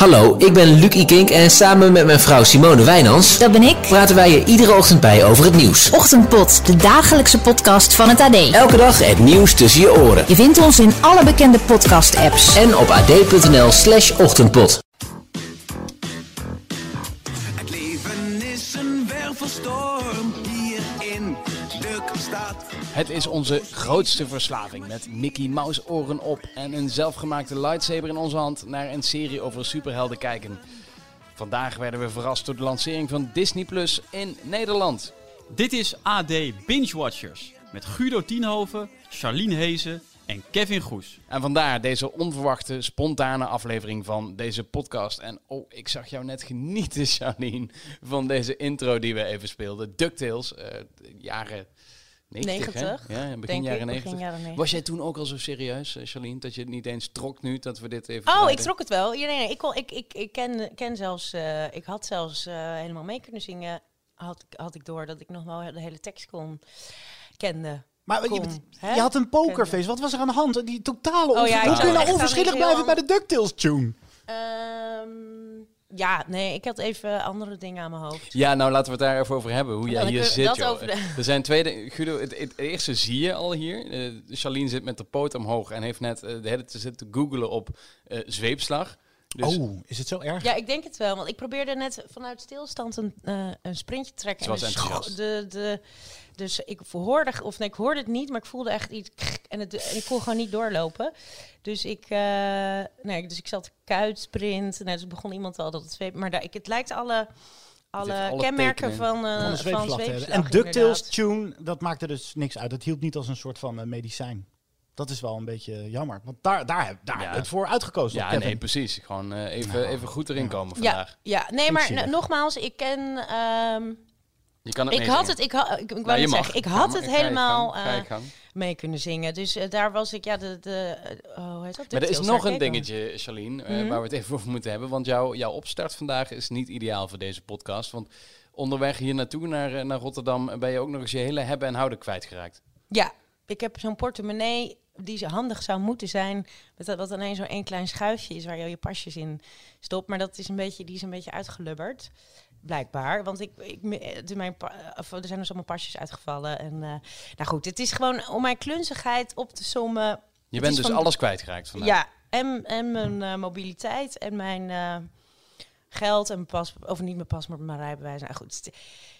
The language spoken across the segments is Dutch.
Hallo, ik ben Luc Ikink en samen met mijn vrouw Simone Wijnans Dat ben ik. praten wij je iedere ochtend bij over het nieuws. Ochtendpot, de dagelijkse podcast van het AD. Elke dag het nieuws tussen je oren. Je vindt ons in alle bekende podcast-apps. En op ad.nl slash ochtendpot. Het is onze grootste verslaving met Mickey Mouse oren op en een zelfgemaakte lightsaber in onze hand naar een serie over superhelden kijken. Vandaag werden we verrast door de lancering van Disney Plus in Nederland. Dit is AD Binge Watchers met Guido Tienhoven, Charlene Hezen en Kevin Goes. En vandaar deze onverwachte, spontane aflevering van deze podcast. En oh, ik zag jou net genieten, Charlene, van deze intro die we even speelden. DuckTales, eh, jaren 90, hè? 90, Ja, begin jaren ik, 90. begin jaren 90. Was jij toen ook al zo serieus, eh, Charlene, dat je het niet eens trok nu dat we dit even Oh, ik trok het wel. Ja, nee, nee, ik, kon, ik, ik, ik ken, ken zelfs, eh, ik had zelfs eh, helemaal mee kunnen zingen. Had, ik- had ik door dat ik nog wel de hele tekst kon kende. Maar je, Kom, hè? je had een pokerface. Wat was er aan de hand? Die totale Oh ja, Hoe kun je nou onverschillig blijven bij de DuckTales tune? Ehm, ja, nee, ik had even andere dingen aan mijn hoofd. Ja, nou laten we het daar even over hebben. Hoe jij hier zit, joh. de- Er zijn twee dingen. Guido, het, het eerste zie je al hier. Eh Charlene zit met de poot omhoog en heeft net eh, de hele tijd zitten googelen op eh, zweepslag. Dus oh, is het zo erg? Ja, ik denk het wel. Want ik probeerde net vanuit stilstand een, eh, een sprintje te trekken. Ze was en de enthousiast. de, de, dus ik hoorde, of nee, ik hoorde het niet, maar ik voelde echt iets. En, het, en ik kon gewoon niet doorlopen. Dus ik, eh, nee, dus ik zat kuitsprint. Nou, dus begon iemand al dat het zweep. Maar daar, ik, het lijkt alle, alle, kenmerken tekenen van, eh Van van En DuckTales tune, dat maakte dus niks uit. Het hielp niet als een soort van medicijn. Dat is wel een beetje jammer. Want daar, daar, heb- daar Ja. het voor uitgekozen. ja, Kevin. nee, precies. Gewoon eh, even, Nou, even goed erin komen Ja, vandaag. ja, nee, maar nogmaals, ik ken. ehm, Je kan het ik had het, ik, ha, ik, ik wou Nou, zeggen, ik had het helemaal eh, mee kunnen zingen. Dus eh, daar was ik, ja, de, de eh, oh, hoe heet dat? Maar er is nog een dingetje, Charlene, Mhm. waar we het even over moeten hebben. Want jouw jouw opstart vandaag is niet ideaal voor deze podcast. Want onderweg hier naartoe, naar, naar Rotterdam, ben je ook nog eens je hele hebben en houden kwijtgeraakt. Ja, ik heb zo'n portemonnee die zo handig zou moeten zijn. Met dat wat alleen zo'n één klein schuifje is waar je je pasjes in stopt. Maar dat is een beetje, die is een beetje uitgelubberd. Blijkbaar. Want ik, ik, de, mijn, of, er zijn dus allemaal pasjes uitgevallen. En, eh, nou goed, het is gewoon om mijn klunzigheid op te sommen. Je bent dus van- alles kwijtgeraakt vandaag. Ja, en, en mijn eh, mobiliteit en mijn eh, geld en mijn pas, of niet mijn paspoort, maar mijn rijbewijs. Nou goed,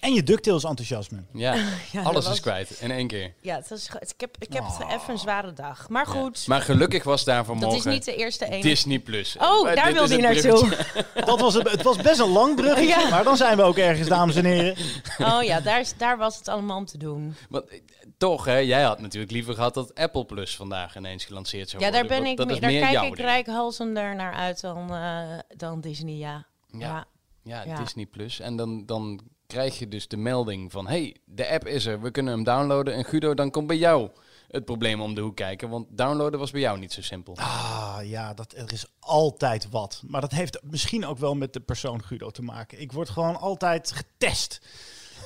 En je DuckTales enthousiasme. Ja, ja, alles dat is kwijt in één keer. Ja, het was, ik heb, ik heb Oh. even een zware dag. Maar Ja. goed, Maar gelukkig was daar dat vanmorgen is niet de eerste ene. Disney Plus. Oh, daar wilde hij naartoe. Dat was, het het was best een lang bruggetje, Ja. maar dan zijn we ook ergens, dames en heren. Oh ja, daar, is, daar was het allemaal om te doen. Want eh, toch, hè, jij had natuurlijk liever gehad dat Apple Plus vandaag ineens gelanceerd zou Ja, daar worden. ben ik dat mee, daar kijk ik rijkhalsender naar uit dan, eh, dan Disney, ja. Ja. Ja, Ja. Disney Plus. En dan, dan krijg je dus de melding van... hey, de app is er, we kunnen hem downloaden. En Guido, dan komt bij jou het probleem om de hoek kijken. Want downloaden was bij jou niet zo simpel. Ah ja, dat, er is altijd wat. Maar dat heeft misschien ook wel met de persoon Guido te maken. Ik word gewoon altijd getest.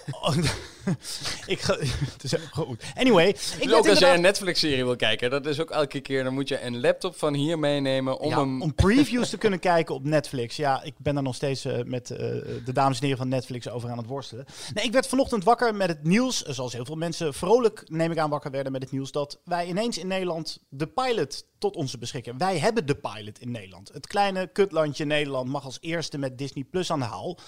ik ga, het is goed. Anyway, ik Dus ook als jij een Netflix-serie wil kijken, dat is ook elke keer... dan moet je een laptop van hier meenemen om ja, hem... om previews te kunnen kijken op Netflix. Ja, ik ben daar nog steeds eh, met eh, de dames en heren van Netflix over aan het worstelen. Nee, ik werd vanochtend wakker met het nieuws, zoals heel veel mensen vrolijk, neem ik aan, wakker werden met het nieuws, dat wij ineens in Nederland de pilot tot onze beschikking. Wij hebben de pilot in Nederland. Het kleine kutlandje Nederland mag als eerste met Disney Plus aan de haal.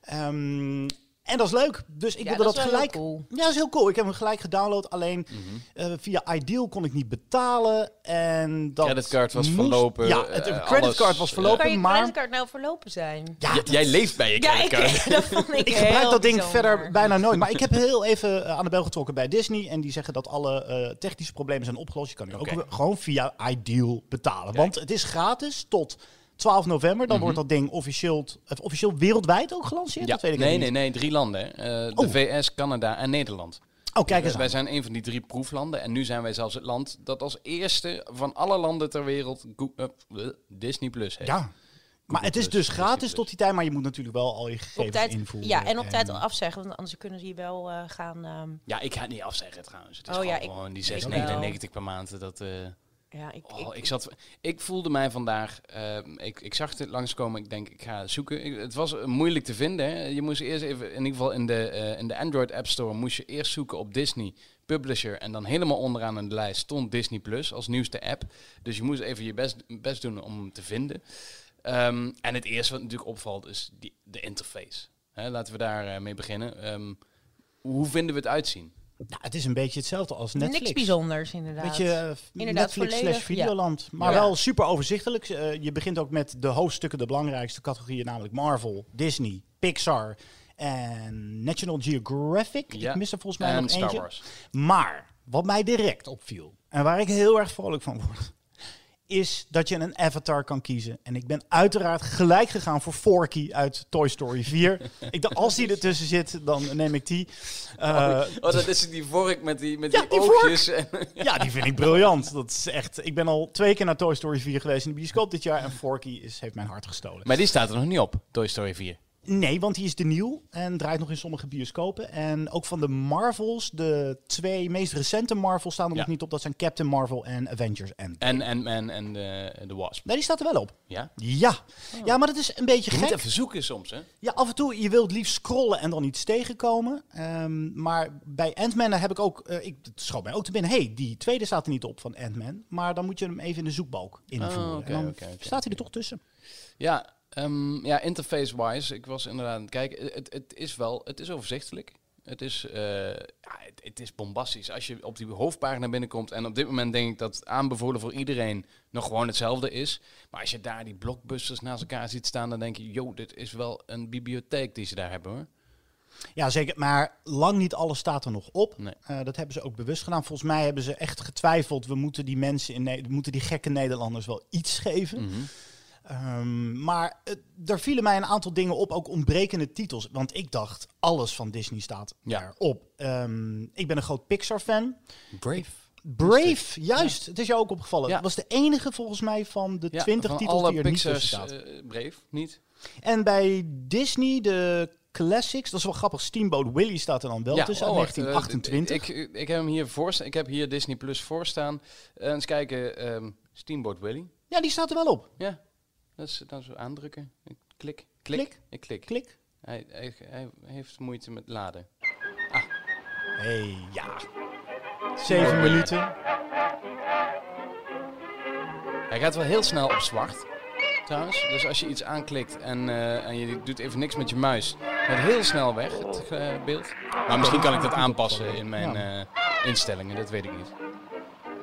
Ehm, en dat is leuk. Dus ik Ja, wilde dat gelijk. cool. Ja, dat is heel cool. Ik heb hem gelijk gedownload. Alleen Mhm. eh, via Ideal kon ik niet betalen. En dat Creditcard was moest- verlopen, Ja, het eh, creditcard was verlopen. Kan je maar creditcard nou verlopen zijn? ja, dat- jij leeft bij je Ja, ik, creditcard. dat vond ik ik gebruik heel dat ding bijzonder. verder bijna nooit. Maar ik heb heel even eh, aan de bel getrokken bij Disney. En die zeggen dat alle eh, technische problemen zijn opgelost. Je kan nu ook gewoon via Ideal betalen. Want het is gratis tot 12 november. Dan Mhm. wordt dat ding officieel, eh, officieel wereldwijd ook gelanceerd. Ja, Dat weet ik nee, nee, nee, drie landen. hè. Eh, de Oh. VS, Canada en Nederland. Oh, kijk eens wij aan. zijn een van die drie proeflanden. En nu zijn wij zelfs het land dat als eerste van alle landen ter wereld eh, Disney Plus heeft. Ja. Maar het is dus gratis tot die tijd. Maar je moet natuurlijk wel al je gegevens Op tijd, invoeren. ja, en op tijd afzeggen, want anders kunnen ze je wel eh, gaan... ehm, Ja, ik ga het niet afzeggen trouwens. Het is Oh ja, gewoon, ik- gewoon die ik 6,99 per maand. Dat, eh, Ja, ik, Oh, ik, zat, ik voelde mij vandaag, ehm, ik, ik zag het langskomen, ik denk ik ga zoeken. Ik- het was eh, moeilijk te vinden. Hè. Je moest eerst even, in ieder geval in de, eh, in de Android App Store, moest je eerst zoeken op Disney Publisher. En dan helemaal onderaan in de lijst stond Disney Plus als nieuwste app. Dus je moest even je best, best doen om hem te vinden. Ehm, en het eerste wat natuurlijk opvalt is die, de interface. Hè, laten we daar eh, mee beginnen. Ehm, hoe vinden we het uitzien? Nou, het is een beetje hetzelfde als Netflix. Niks bijzonders, inderdaad. Weet je, eh, Inderdaad, Netflix volledig, slash Videoland. Maar Ja. wel super overzichtelijk. Eh, je begint ook met de hoofdstukken, de belangrijkste categorieën, namelijk Marvel, Disney, Pixar en National Geographic. Ja. Ik mis er volgens mij en nog Star eentje. Wars. Maar wat mij direct opviel en waar ik heel erg vrolijk van word, is dat je een avatar kan kiezen. En ik ben uiteraard gelijk gegaan voor Forky uit Toy Story 4. ik dacht, als die ertussen zit, dan neem ik die. Eh, Oh, dat is die vork met die, met Ja, die, oogjes. En, ja, die vind ik briljant. Dat is echt. Ik ben al twee keer naar Toy Story 4 geweest in de bioscoop dit jaar en Forky is, heeft mijn hart gestolen. maar die staat er nog niet op, Toy Story 4. Nee, want die is de nieuw en draait nog in sommige bioscopen. En ook van de Marvels, de twee meest recente Marvels staan er Ja. nog niet op. Dat zijn Captain Marvel en Avengers End. En Ant-Man en de, de Wasp. Nee, die staat er wel op. Ja? Ja. Ja, maar dat is een beetje Je moet gek. even zoeken soms, hè? Ja, af en toe, je wilt liefst scrollen en dan iets tegenkomen. Ehm, maar bij Ant-Man heb ik ook, eh, ik, het schoot mij ook te binnen. hey, die tweede staat er niet op van Ant-Man. Maar dan moet je hem even in de zoekbalk invoeren. Oh, en dan oké, oké. staat hij er toch tussen. Ja, ehm, ja interface-wise, ik was inderdaad aan het kijken. Het, het is wel, het is overzichtelijk. Het is, eh, ja, het, het is bombastisch. Als je op die hoofdpagina binnenkomt, en op dit moment denk ik dat aanbevolen voor iedereen nog gewoon hetzelfde is. Maar als je daar die blockbusters naast elkaar ziet staan, dan denk je, yo, dit is wel een bibliotheek die ze daar hebben hoor. Ja, zeker. Maar lang niet alles staat er nog op. Nee. Eh, dat hebben ze ook bewust gedaan. Volgens mij hebben ze echt getwijfeld. We moeten die mensen in Ne- moeten die gekke Nederlanders wel iets geven. Mhm. Ehm, maar eh, er vielen mij een aantal dingen op, ook ontbrekende titels. Want ik dacht, alles van Disney staat Ja. erop. Ehm, ik ben een groot Pixar-fan. Brave. Brave, juist. Het is jou ook opgevallen. Ja. Dat was de enige volgens mij van de Ja, 20 van titels alle die er niet tussen Pixar's, staat. eh, Brave, niet? En bij Disney, de classics, dat is wel grappig. Steamboat Willie staat er dan wel tussen, oh, uit wacht, eh, 1928. ik, ik heb hem hier voor. Ik heb hier Disney Plus voor staan. Eh, eens kijken, ehm, Steamboat Willie. ja, die staat er wel op. Ja, dat is, dat is aandrukken. Ik klik, klik, Klik. ik klik. Klik. Hij, hij, hij heeft moeite met laden. hey, ja. Zeven minuten. Hij gaat wel heel snel op zwart, trouwens. Dus als je iets aanklikt en, eh, en je doet even niks met je muis, gaat het heel snel weg, het eh, beeld. Maar misschien kan ik dat aanpassen in mijn eh, instellingen, dat weet ik niet.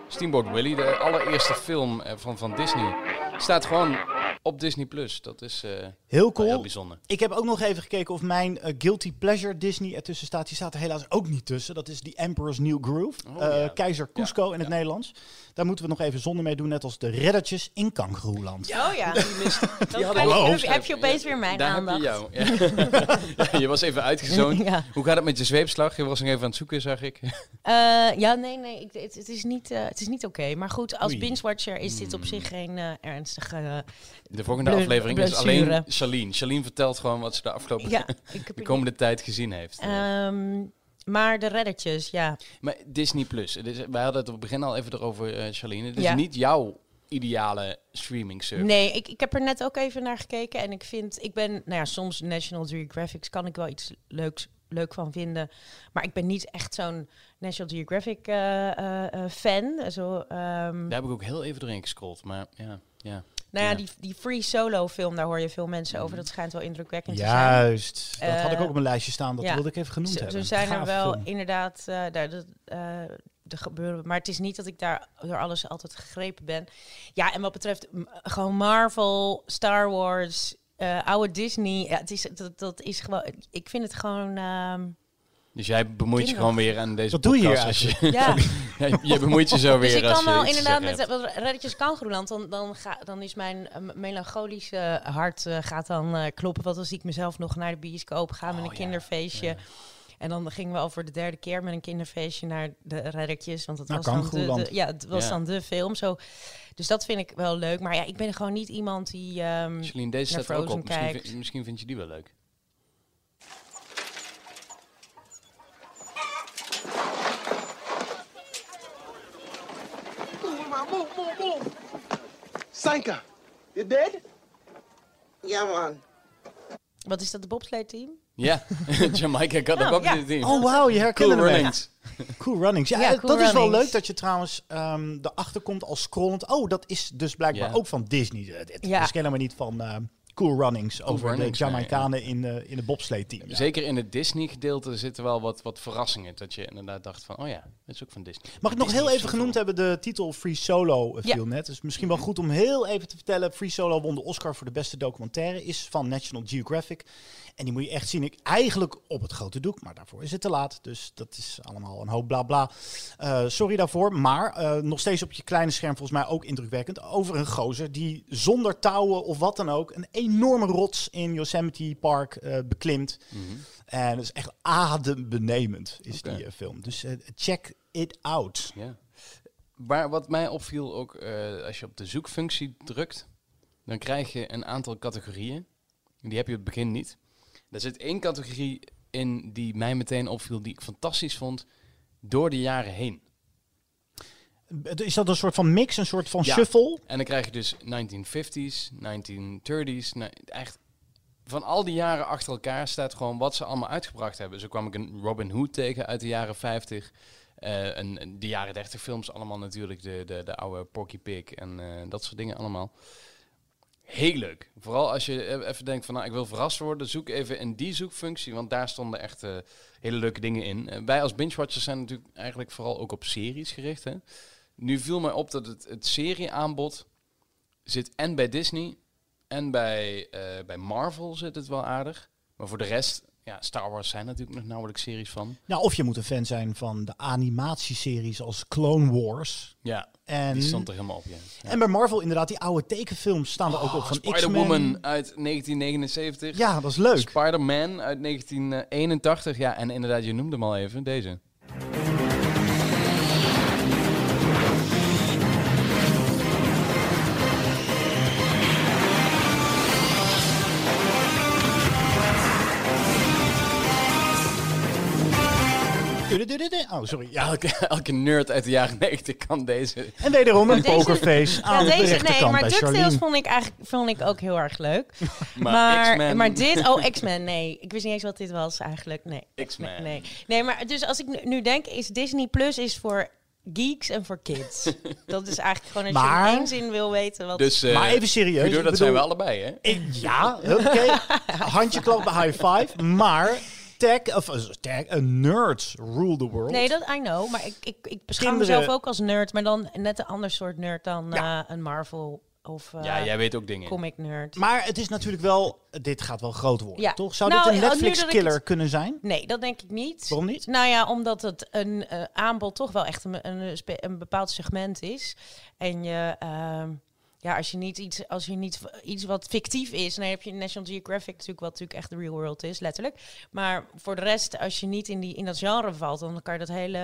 Steamboat Willie, de allereerste film van, van Disney, staat gewoon op Disney+. Plus. Dat is eh, Heel cool. heel bijzonder. Ik heb ook nog even gekeken of mijn eh, Guilty Pleasure Disney ertussen staat. Die staat er helaas ook niet tussen. Dat is The Emperor's New Groove. Oh, Eh, ja. Keizer Cusco in het ja. Nederlands. Daar moeten we nog even zonder mee doen. Net als de reddertjes in Kangeroeland. Oh ja. We je- ook. heb je opeens weer mijn Daar aandacht. heb je jou. Je was even uitgezoond. Ja. Hoe gaat het met je zweepslag? Je was nog even aan het zoeken, zag ik. Eh, ja, nee, nee. Ik, het, het is niet, eh, het is niet oké. Maar goed, als Oei. binge-watcher is dit op zich geen eh, ernstige... De volgende aflevering is alleen Charlene. Charlene vertelt gewoon wat ze de afgelopen ja, de komende tijd gezien heeft. Ehm, maar de reddertjes, ja. maar Disney Plus. Wij hadden het op het begin al even erover, eh Charlene. Het is Ja. niet jouw ideale streaming service. Nee, ik, ik heb er net ook even naar gekeken. En ik vind, ik ben, nou ja, soms National Geographic kan ik wel iets leuks leuk van vinden. Maar ik ben niet echt zo'n National Geographic eh, eh, fan. Zo, ehm, Daar heb ik ook heel even doorheen gescrolld. Maar ja, ja. Nou ja, ja. die, die Free Solo film, daar hoor je veel mensen over. Dat schijnt wel indrukwekkend te zijn. Juist. Dat had ik Eh, ook op mijn lijstje staan. Dat ja. wilde ik even genoemd hebben. zo zijn er wel film. inderdaad, eh, daar, dat, eh, de gebeuren. Maar het is niet dat ik daar door alles altijd gegrepen ben. Ja, en wat betreft gewoon Marvel, Star Wars, oude Disney. Ja, het is, dat, dat is gewoon. Ik vind het gewoon. Dus jij bemoeit je gewoon weer aan deze Wat doe je als je, ja. Ja, je bemoeit je zo weer Dus ik kan wel inderdaad met hebt. wat Redditjes Kangeroeland, dan, dan, ga, dan is mijn eh, melancholische hart eh, gaat dan eh, kloppen. Wat als ik mezelf nog naar de bioscoop ga met Oh, een ja. kinderfeestje. Ja. En dan gingen we al voor de derde keer met een kinderfeestje naar de Reddertjes. Want dat was dan de, ja, het was Ja. dan de film. Zo. Dus dat vind ik wel leuk. Maar ja, ik ben gewoon niet iemand die... ehm, Charlene, deze naar staat ook op. Misschien, misschien vind je die wel leuk. Sanka, you dead? Yeah, man. Wat is dat, de bobsleeteam? Ja, Jamaica got Nou, a ja. ja. team. Oh, wauw, je herkende cool runnings. Cool Runnings. Ja, Ja, eh, Cool dat is wel leuk dat je trouwens ehm erachter komt als scrollend. Oh, dat is dus blijkbaar Ja. ook van Disney. Eh, Het Ja. is helemaal niet van ehm, Cool Runnings over Runnings, de nee, Jamaicanen in, de in de bobsleeteam. Ja. Zeker in het Disney-gedeelte zitten wel wat, wat verrassingen. Dat je inderdaad dacht van, oh ja, dat is ook van Disney. Mag ik nog Disney heel even genoemd hebben, de titel Free Solo eh, Ja. viel net. Dus misschien wel goed om heel even te vertellen. Free Solo won de Oscar voor de beste documentaire. Is van National Geographic. En die moet je echt zien. Ik, eigenlijk op het grote doek, maar daarvoor is het te laat. Dus dat is allemaal een hoop bla bla. Eh, sorry daarvoor. Maar eh, nog steeds op je kleine scherm volgens mij ook indrukwekkend. Over een gozer die zonder touwen of wat dan ook... een enorme rots in Yosemite Park eh, beklimt. En dat is echt adembenemend, is die eh, film. Dus eh, check it out. Ja. Maar wat mij opviel ook, als je op de zoekfunctie drukt, dan krijg je een aantal categorieën. Die heb je op het begin niet. Er zit één categorie in die mij meteen opviel, die ik fantastisch vond, door de jaren heen. Is dat een soort van mix, een soort van Ja. shuffle? En dan krijg je dus 1950s, 1930s, nou, echt van al die jaren achter elkaar staat gewoon wat ze allemaal uitgebracht hebben. Zo kwam ik een Robin Hood tegen uit de jaren 50. eh, een- de jaren 30 films allemaal natuurlijk, de, de, de oude Porky Pig en eh, dat soort dingen allemaal. Heel leuk. Vooral als je e- even denkt van nou, ik wil verrast worden, zoek even in die zoekfunctie, want daar stonden echt eh, hele leuke dingen in. Wij als binge-watchers zijn natuurlijk eigenlijk vooral ook op series gericht. Hè? Nu viel mij op dat het, het serieaanbod zit en bij Disney en bij, eh, bij Marvel zit het wel aardig. Maar voor de rest, ja, Star Wars zijn natuurlijk nog nauwelijks series van. Nou, of je moet een fan zijn van de animatieseries als Clone Wars. Ja, En, die stond er helemaal op, ja. ja. en bij Marvel inderdaad, die oude tekenfilms staan er ook op. Oh, Van Spider-Woman uit 1979. Ja, dat is leuk. Spider-Man uit 1981. Ja, en inderdaad, je noemde hem al even, deze. Oh, sorry. Ja. Elke, elke nerd uit de jaren 90 kan deze. En wederom een Deze- pokerface aan Ja, de deze, nee, maar DuckTales vond ik eigenlijk vond ik ook heel erg leuk. Maar, Maar, X-Men- maar dit, oh X-Men, nee. Ik wist niet eens wat dit was eigenlijk. Nee, X-Men. Nee. nee, maar dus als ik nu, denk, is Disney Plus is voor geeks en voor kids. dat is eigenlijk gewoon als Maar- je in één zin wil weten wat... Dus, eh, Maar even serieus, ik dat zijn we bedoel- allebei, hè? Ik- ja, oké. Handje klap bij high five. Maar tech, of, eh, tech, een nerds rule the world. Nee, dat I know. Maar ik, ik, ik beschouw Kinderen- mezelf ook als nerd, maar dan net een ander soort nerd dan Ja. eh, een Marvel of eh, Ja, jij weet ook dingen. comic nerd. Maar het is natuurlijk wel, dit gaat wel groot worden, Ja. toch? Zou Nou, dit een ja, nu Netflix killer het- kunnen zijn? Nee, dat denk ik niet. Waarom niet? Nou ja, omdat het een eh, aanbod toch wel echt een, een, een bepaald segment is. En je, ehm, ja, als je niet iets, als je niet iets wat fictief is, dan heb je National Geographic natuurlijk, wat natuurlijk echt de real world is, letterlijk. Maar voor de rest, als je niet in, die, in dat genre valt, dan kan je dat hele,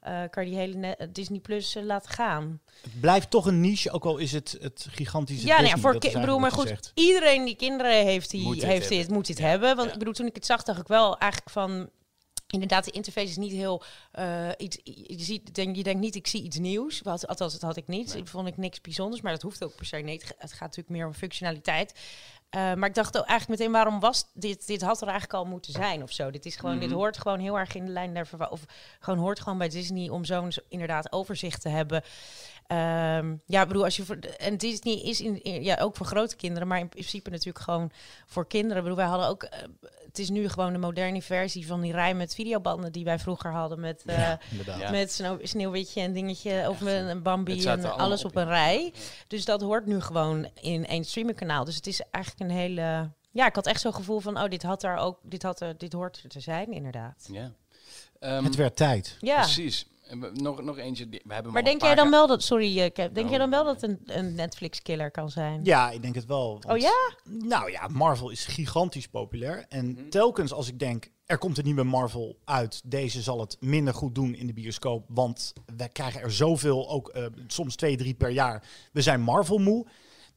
eh, kan je die hele Disney Plus eh, laten gaan. Het blijft toch een niche, ook al is het het gigantische Ja, nee, Disney, voor ik bedoel, maar goed, iedereen die kinderen heeft, die Moet dit heeft dit, hebben. moet dit Ja, hebben. Want ja. ik bedoel, toen ik het zag, dacht ik wel eigenlijk van. Inderdaad, de interface is niet heel eh, iets. Je, ziet, denk, je denkt niet, ik zie iets nieuws. Wat, althans, dat had ik niet. Ik vond ik niks bijzonders, maar dat hoeft ook per se niet. Het gaat natuurlijk meer om functionaliteit. Eh, maar ik dacht ook eigenlijk meteen, waarom was dit? Dit had er eigenlijk al moeten zijn of zo. Dit is gewoon, Mhm. dit hoort gewoon heel erg in de lijn verwa- Of gewoon hoort gewoon bij Disney om zo'n zo- inderdaad overzicht te hebben. Ehm, ja, ik bedoel, als je voor en Disney is in, in- ja ook voor grote kinderen, maar in principe natuurlijk gewoon voor kinderen. Ik bedoel, wij hadden ook, eh, het is nu gewoon de moderne versie van die rij met videobanden die wij vroeger hadden met, eh. Ja. met Sneeuw, Sneeuwwitje en dingetje of een, een Bambi en alles op, op een ja. rij. Dus dat hoort nu gewoon in één streamingkanaal. Dus het is eigenlijk een hele, ja, ik had echt zo'n gevoel van, oh, dit had daar ook, dit had er, dit hoort er te zijn, inderdaad. Ja. Ehm, Het werd tijd. Ja. Precies. En we- Nog, nog eentje. die- We hebben Maar denk jij dan wel dat, sorry, eh, denk Nou, jij dan wel dat een, een Netflix-killer kan zijn? Ja, ik denk het wel. want- Oh ja? Nou ja, Marvel is gigantisch populair. En Mhm. telkens als ik denk, er komt een nieuwe Marvel uit, deze zal het minder goed doen in de bioscoop. Want wij krijgen er zoveel, ook eh, soms twee, drie per jaar. We zijn Marvel moe.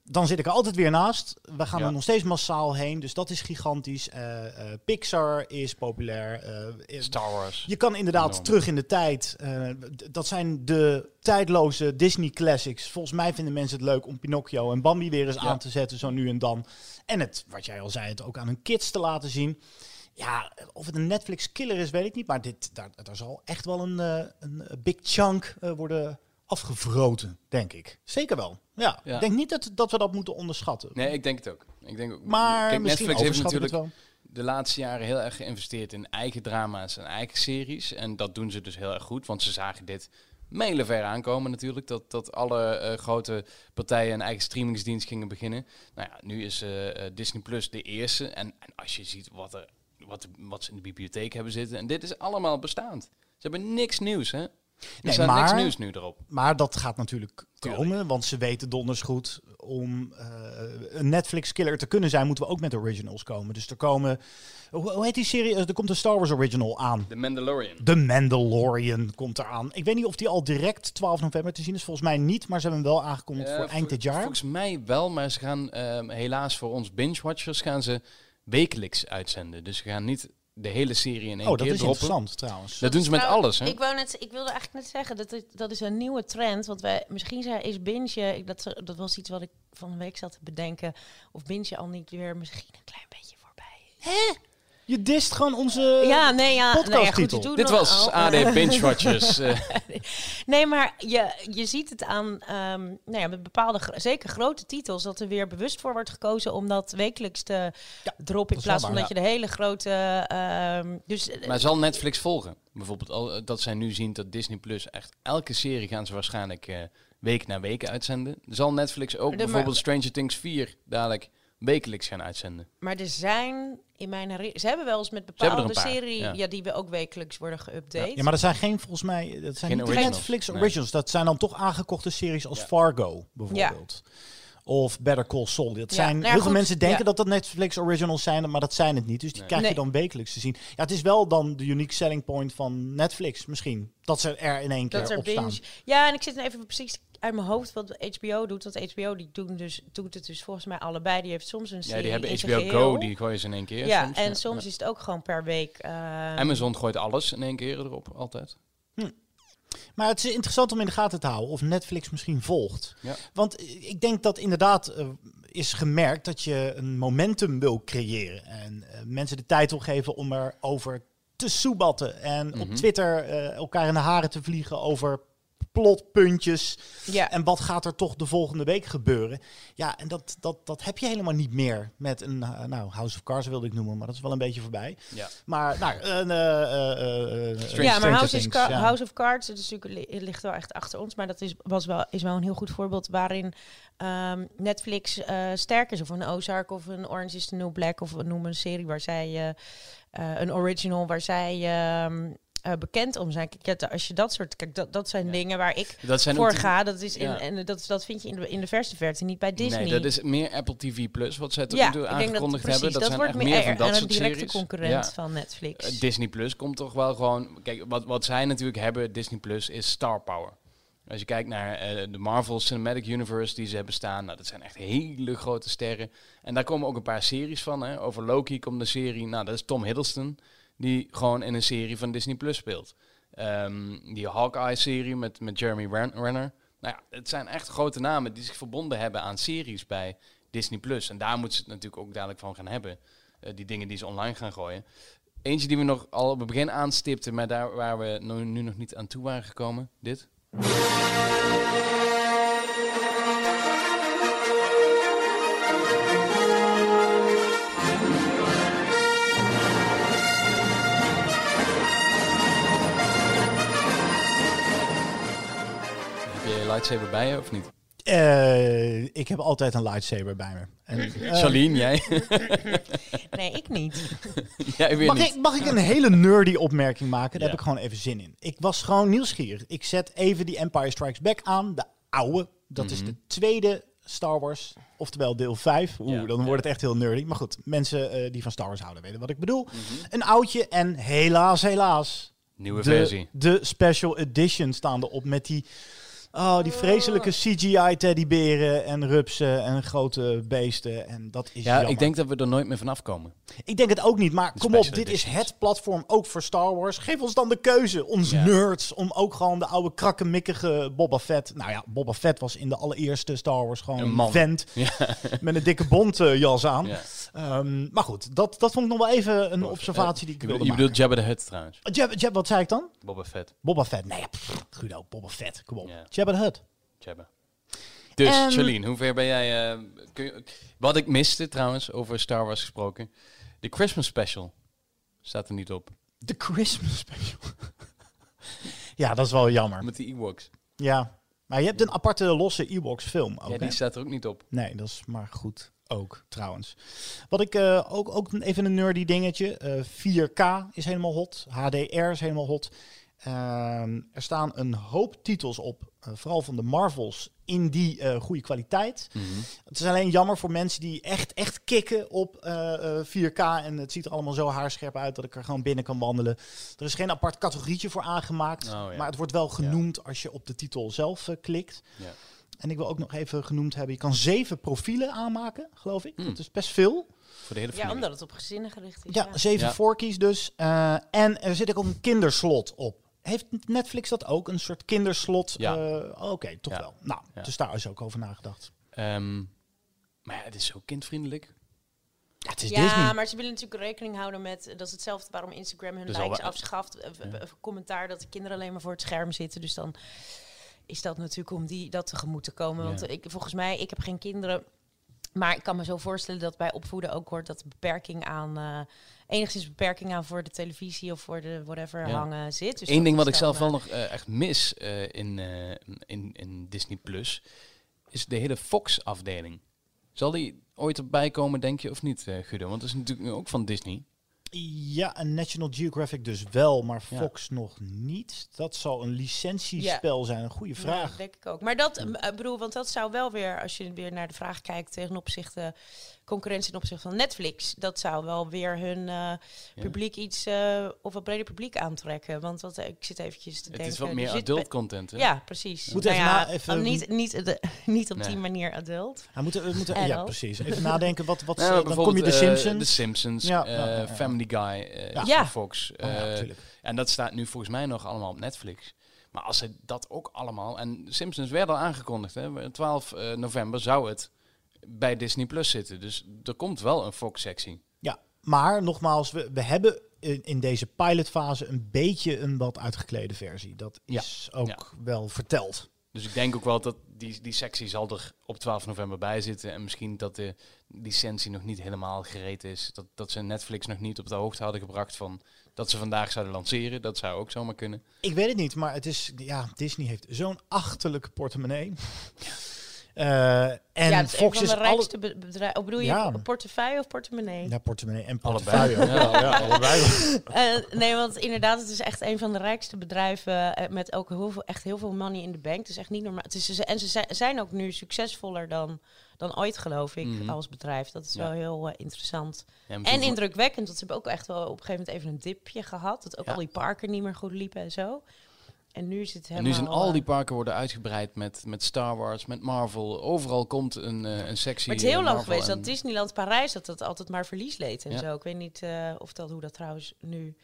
Dan zit ik er altijd weer naast. We gaan Ja. er nog steeds massaal heen, dus dat is gigantisch. Eh, eh, Pixar is populair. eh, Star Wars. je kan inderdaad Enorm. terug in de tijd. dat zijn de tijdloze Disney classics. Volgens mij vinden mensen het leuk om Pinocchio en Bambi weer eens Ja. aan te zetten, zo nu en dan. En het, wat jij al zei, het ook aan hun kids te laten zien. Ja, of het een Netflix killer is, weet ik niet. Maar dit, daar, daar zal echt wel een, een big chunk worden afgevroten, denk ik. Zeker wel. Ja, Ja. ik denk niet dat, dat we dat moeten onderschatten. Nee, ik denk het ook. Ik denk ook. maar Kijk, Netflix heeft natuurlijk de laatste jaren heel erg geïnvesteerd in eigen drama's en eigen series. En dat doen ze dus heel erg goed, want ze zagen dit mijlenver aankomen natuurlijk. Dat, dat alle eh, grote partijen een eigen streamingsdienst gingen beginnen. Nou ja, nu is eh, eh, Disney Plus de eerste. En, en als je ziet wat, er, wat, wat ze in de bibliotheek hebben zitten. En dit is allemaal bestaand. Ze hebben niks nieuws, hè? Er Nee, niks maar- nieuws nu erop. Maar dat gaat natuurlijk Tuurlijk. komen, want ze weten donders goed om eh, een Netflix-killer te kunnen zijn, moeten we ook met originals komen. Dus er komen, hoe, hoe heet die serie? Er komt een Star Wars original aan. The Mandalorian. The Mandalorian komt eraan. Ik weet niet of die al direct 12 november te zien is. Volgens mij niet, maar ze hebben hem wel aangekondigd Eh, voor eind dit jaar. Volgens mij wel, maar ze gaan ehm, helaas voor ons binge-watchers gaan ze wekelijks uitzenden. Dus ze gaan niet de hele serie in één Oh, dat keer is droppen. interessant trouwens. Dat doen ze met Nou, alles, hè? Ik, wou net, ik wilde eigenlijk net zeggen, dat, is- dat is een nieuwe trend. Want wij, misschien is binge, ik- dat, dat was iets wat ik van een week zat te bedenken. Of binge al niet weer misschien een klein beetje voorbij is. Je dist gewoon onze ja, nee, ja. Nou ja, goed, doen Dit was oh, AD eh, Binge-watchers. eh. Nee, maar je, je ziet het aan ehm, nou ja, met bepaalde, zeker grote titels, dat er weer bewust voor wordt gekozen om dat wekelijks te droppen. In is wel plaats van dat je de hele grote. ehm, dus, eh, maar zal Netflix volgen? Bijvoorbeeld al, eh, dat zij nu zien dat Disney Plus echt elke serie gaan ze waarschijnlijk eh, week na week uitzenden. Zal Netflix ook De- maar- bijvoorbeeld Stranger Things 4 dadelijk wekelijks gaan uitzenden? Maar er zijn in mijn herinnering. Ze hebben wel eens met bepaalde serie. ja. Ja. die we ook wekelijks worden geüpdate. Ja, maar dat zijn geen, volgens mij, dat zijn Geen niet originals, Netflix nee. originals. Dat zijn dan toch aangekochte series als Ja. Fargo, bijvoorbeeld. Of Better Call Saul. Dat Ja, zijn, nou ja, heel veel goed, mensen denken ja. dat dat Netflix originals zijn, maar dat zijn het niet. Dus die Nee. krijg je Nee. dan wekelijks te zien. Ja, het is wel dan de unique selling point van Netflix misschien. Dat ze er in één keer dat er op staan. Ja, en ik zit even precies uit mijn hoofd wat HBO doet. Want HBO die doen dus, doet het dus volgens mij allebei. Die heeft soms een Ja, serie die hebben HBO geheel. Go, die gooien ze in één keer. ja, soms. en soms is het ook gewoon per week. ehm, Amazon gooit alles in één keer erop, altijd. Maar het is interessant om in de gaten te houden of Netflix misschien volgt. Ja. Want ik denk dat inderdaad eh, is gemerkt dat je een momentum wil creëren. En eh, mensen de tijd wil geven om erover te soebatten. En op Mhm. Twitter eh, elkaar in de haren te vliegen over plotpuntjes. Ja. En wat gaat er toch de volgende week gebeuren? Ja, en dat, dat, dat heb je helemaal niet meer met een, eh, nou, House of Cards wilde ik noemen, maar dat is wel een beetje voorbij. Ja. Maar, nou, een, eh, eh, eh, Stranger ja, maar House, is Things, ja. House of Cards het is natuurlijk, li- ligt wel echt achter ons. Maar dat is, was wel, is wel een heel goed voorbeeld waarin ehm, Netflix eh, sterk is. Of een Ozark of een Orange is the New Black. Of we noemen een serie waar zij, eh, eh, een original waar zij ehm, eh, bekend om zijn. Kijk, als je dat soort, kijk, dat, dat zijn dingen waar ik Dat zijn voor ga. Dat, is in, Ja. en dat, dat vind je in de, in de verste verte niet bij Disney. Nee, dat is meer Apple TV Plus, wat zij tot ja, nu toe aangekondigd hebben. Dat, zijn wordt echt meer van dat een soort directe series. concurrent van Netflix. Eh, Disney Plus komt toch wel gewoon... Kijk, wat, wat zij natuurlijk hebben, Disney Plus, is star power. Als je kijkt naar eh, de Marvel Cinematic Universe die ze hebben staan, nou, dat zijn echt hele grote sterren. En daar komen ook een paar series van. Hè. Over Loki komt een serie, nou, dat is Tom Hiddleston, die gewoon in een serie van Disney Plus speelt. Ehm, die Hawkeye-serie met, met Jeremy Ren- Renner. Nou ja, het zijn echt grote namen die zich verbonden hebben aan series bij Disney Plus. En daar moeten ze het natuurlijk ook dadelijk van gaan hebben. Eh, die dingen die ze online gaan gooien. Eentje die we nog al op het begin aanstipten, maar daar waar we nu nog niet aan toe waren gekomen. Dit. Lightsaber bij je of niet? Eh, ik heb altijd een lightsaber bij me. En, Charlene, jij? Nee, ik niet. jij weer mag, niet. ik, mag ik een hele nerdy opmerking maken? Daar Ja. heb ik gewoon even zin in. Ik was gewoon nieuwsgierig. Ik zet even die Empire Strikes Back aan. De oude. Dat is Mhm. de tweede Star Wars. Oftewel deel 5. Oeh, Ja. dan wordt het echt heel nerdy. Maar goed, mensen eh, die van Star Wars houden weten wat ik bedoel. Mhm. Een oudje en helaas, helaas. Nieuwe de, versie. De special edition staan erop met die Oh, die vreselijke CGI-teddyberen en rupsen en grote beesten. En dat is Ja, jammer. ik denk dat we er nooit meer vanaf komen. Ik denk het ook niet, maar De kom op, dit is editions. het platform ook voor Star Wars. Geef ons dan de keuze, ons Ja. nerds, om ook gewoon de oude krakkemikkige Boba Fett... Nou ja, Boba Fett was in de allereerste Star Wars gewoon Een man. vent Ja. met een dikke bontjas aan. Ja. Ehm, maar goed, dat, dat vond ik nog wel even een observatie die ik Je wilde bedoelt- je maken. bedoelt Jabba the Hutt trouwens. Jab, Jab, wat zei ik dan? Boba Fett. Boba Fett. Nee, pff, Guido, Boba Fett, kom op. Ja. Jabba the Hutt. Jabba. Dus, En- Charlene, hoe ver ben jij... eh, kun je- wat ik miste trouwens, over Star Wars gesproken. De Christmas special staat er niet op. De Christmas special. ja, dat is wel jammer. Met die Ewoks. Ja, maar je hebt een aparte losse Ewoks film ook, Ja, hè? die staat er ook niet op. Nee, dat is maar goed ook, trouwens. Wat ik eh, ook, ook even een nerdy dingetje. eh 4K is helemaal hot. HDR is helemaal hot. Ehm, er staan een hoop titels op, eh, vooral van de Marvels, in die eh, goede kwaliteit. Mhm. Het is alleen jammer voor mensen die echt, echt kicken op eh, eh, 4K. En het ziet er allemaal zo haarscherp uit dat ik er gewoon binnen kan wandelen. Er is geen apart categorietje voor aangemaakt. Oh, ja. Maar het wordt wel genoemd als je op de titel zelf eh, klikt. Ja. En ik wil ook nog even genoemd hebben, je kan zeven profielen aanmaken, geloof ik. Hmm. Dat is best veel. Voor de hele Ja, familie. omdat het op gezinnen gericht is. Ja, zeven Ja. voorkies dus. Eh, en er zit ook een kinderslot op. Heeft Netflix dat ook? Een soort kinderslot? Ja. Eh, Oké, toch Ja. wel. Nou, Ja. dus daar is ook over nagedacht. Ehm, maar ja, het is zo kindvriendelijk. Ja, het is ja, Disney. maar ze willen natuurlijk rekening houden met... Dat is hetzelfde waarom Instagram hun Dus likes afschaft. Eh, Ja. Commentaar dat de kinderen alleen maar voor het scherm zitten. Dus dan is dat natuurlijk om die dat tegemoet te komen. Want Ja. ik, volgens mij, ik heb geen kinderen... Maar ik kan me zo voorstellen dat bij opvoeden ook hoort dat beperking aan... eh, enigszins beperking aan voor de televisie of voor de whatever Ja. hangen zit. Dus Eén ding wat ik zelf wel eh, nog eh, echt mis eh, in, eh, in, in Disney Plus, is de hele Fox-afdeling. Zal die ooit erbij komen, denk je, of niet, eh Guido? Want dat is natuurlijk nu ook van Disney. Ja, en National Geographic dus wel, maar Ja. Fox nog niet. Dat zal een licentiespel zijn. Een goede Ja, vraag. dat denk ik ook. Maar dat, eh, bedoel, want dat zou wel weer, als je weer naar de vraag kijkt ten opzichte concurrentie ten opzichte van Netflix, dat zou wel weer hun eh, publiek iets eh, of wat breder publiek aantrekken. Want wat, eh, ik zit eventjes te Het denken. is wat er meer adult content, hè? Ja, precies. Moet Nou even ja, niet, niet, de, niet op Nee. die manier adult. We moeten, we moeten, ja, precies. Even nadenken. Wat, wat, Nou, dan kom je de bijvoorbeeld, Simpsons. De Simpsons, Ja, eh, ja, ja, ja. Family Guy, eh, Ja. Ja. van Fox. Oh, ja, eh, en dat staat nu volgens mij nog allemaal op Netflix. Maar als ze dat ook allemaal... En Simpsons werd al aangekondigd, hè? 12 eh, november zou het bij Disney Plus zitten. Dus er komt wel een Fox-sectie. Ja, maar nogmaals, we, we hebben in, in deze pilotfase een beetje een wat uitgeklede versie. Dat Ja. is ook Ja. wel verteld. Dus ik denk ook wel dat die, die sectie zal er op 12 november bij zitten. En misschien dat de licentie nog niet helemaal gereed is. Dat, dat ze Netflix nog niet op de hoogte hadden gebracht van dat ze vandaag zouden lanceren. Dat zou ook zomaar kunnen. Ik weet het niet, maar het is, ja, Disney heeft zo'n achterlijke portemonnee. Eh, en ja, is Fox een is van de rijkste be- bedrijven. Oh, bedoel je Ja. portefeuille of portemonnee? Ja, portemonnee en Allebei. portefeuille. wel. Ja, allebei. Eh, nee, want inderdaad, het is echt een van de rijkste bedrijven eh, met ook heel veel, echt heel veel money in de bank. Het is echt niet normaal. Het is, en ze zijn- zijn ook nu succesvoller dan, dan ooit, geloof ik, Mhm. als bedrijf. Dat is Ja. wel heel interessant. En voor- indrukwekkend, want ze hebben ook echt wel op een gegeven moment even een dipje gehad. Dat ook Ja. al die parken niet meer goed liepen en zo. En nu is het En helemaal... nu zijn al die eh, parken worden uitgebreid met, met Star Wars, met Marvel. Overal komt een, eh, een sectie. Maar het is heel eh, lang geweest dat Disneyland Parijs dat dat altijd maar verlies leed en Ja. zo. Ik weet niet of dat hoe dat trouwens nu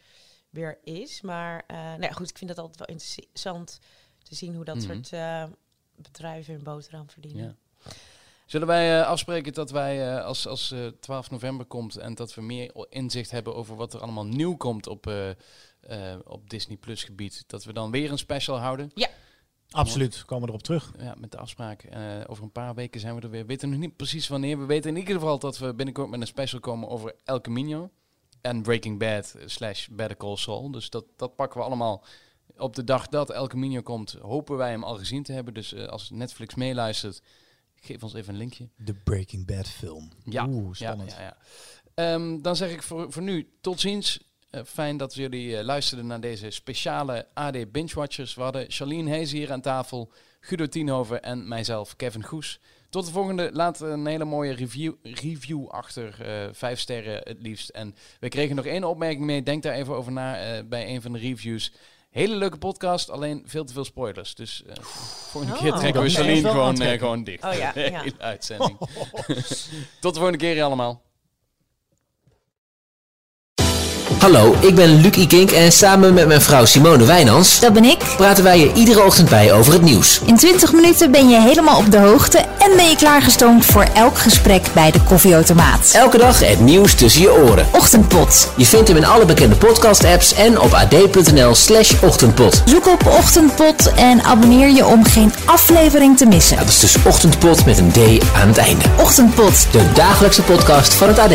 weer is. Maar eh nou ja, goed, ik vind het altijd wel interessant te zien hoe dat Mhm. soort bedrijven hun boterham verdienen. Ja. Zullen wij eh, afspreken dat wij eh, als, als eh 12 november komt en dat we meer inzicht hebben over wat er allemaal nieuw komt op, eh, eh, op Disney Plus gebied, dat we dan weer een special houden? Absoluut, komen we erop terug. Ja, met de afspraak. Eh, over een paar weken zijn we er weer. We weten nog niet precies wanneer. We weten in ieder geval dat we binnenkort met een special komen over El Camino. En Breaking Bad slash Better Call Saul. Dus dat, dat pakken we allemaal op de dag dat El Camino komt. Hopen wij hem al gezien te hebben. Dus eh, als Netflix meeluistert, geef ons even een linkje. De Breaking Bad film. Ja, Oeh, spannend. Ja, ja, ja. Ehm, dan zeg ik voor, voor nu tot ziens. Eh, fijn dat jullie eh, luisterden naar deze speciale AD Binge Watchers. We hadden Charlene Hees hier aan tafel, Guido Tienhoven en mijzelf, Kevin Goes. Tot de volgende. Laat een hele mooie review, review achter. eh, vijf sterren het liefst. En we kregen nog één opmerking mee. Denk daar even over na bij een van de reviews. Hele leuke podcast, alleen veel te veel spoilers. Dus eh volgende Oh. keer trekken we wel gewoon, eh, gewoon dicht. Oh ja, De ja. hele uitzending. Tot de volgende keer allemaal. Hallo, ik ben Luc Ikink en samen met mijn vrouw Simone Wijnans Dat ben ik. praten wij je iedere ochtend bij over het nieuws. In 20 minuten ben je helemaal op de hoogte en ben je klaargestoomd voor elk gesprek bij de koffieautomaat. Elke dag het nieuws tussen je oren. Ochtendpot. Je vindt hem in alle bekende podcast-apps en op ad.nl slash ochtendpot. Zoek op Ochtendpot en abonneer je om geen aflevering te missen. Dat is dus ochtendpot met een D aan het einde. Ochtendpot. De dagelijkse podcast van het AD.